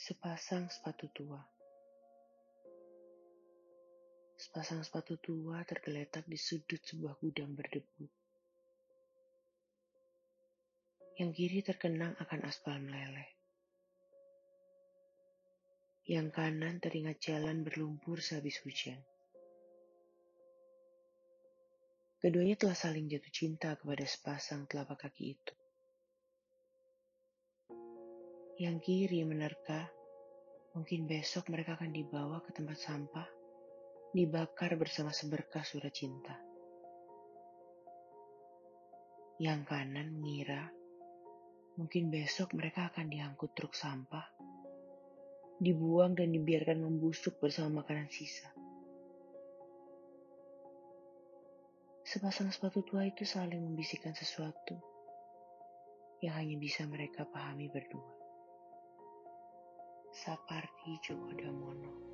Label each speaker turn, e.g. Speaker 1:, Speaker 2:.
Speaker 1: Sepasang sepatu tua. Sepasang sepatu tua tergeletak di sudut sebuah gudang berdebu. Yang kiri terkenang akan aspal meleleh. Yang kanan teringat jalan berlumpur sehabis hujan. Keduanya telah saling jatuh cinta kepada sepasang telapak kaki itu. Yang kiri menerka, mungkin besok mereka akan dibawa ke tempat sampah, dibakar bersama seberkas surat cinta. Yang kanan mengira, mungkin besok mereka akan diangkut truk sampah, dibuang dan dibiarkan membusuk bersama makanan sisa. Sepasang sepatu tua itu saling membisikkan sesuatu yang hanya bisa mereka pahami berdua. Sapardi Djoko Damono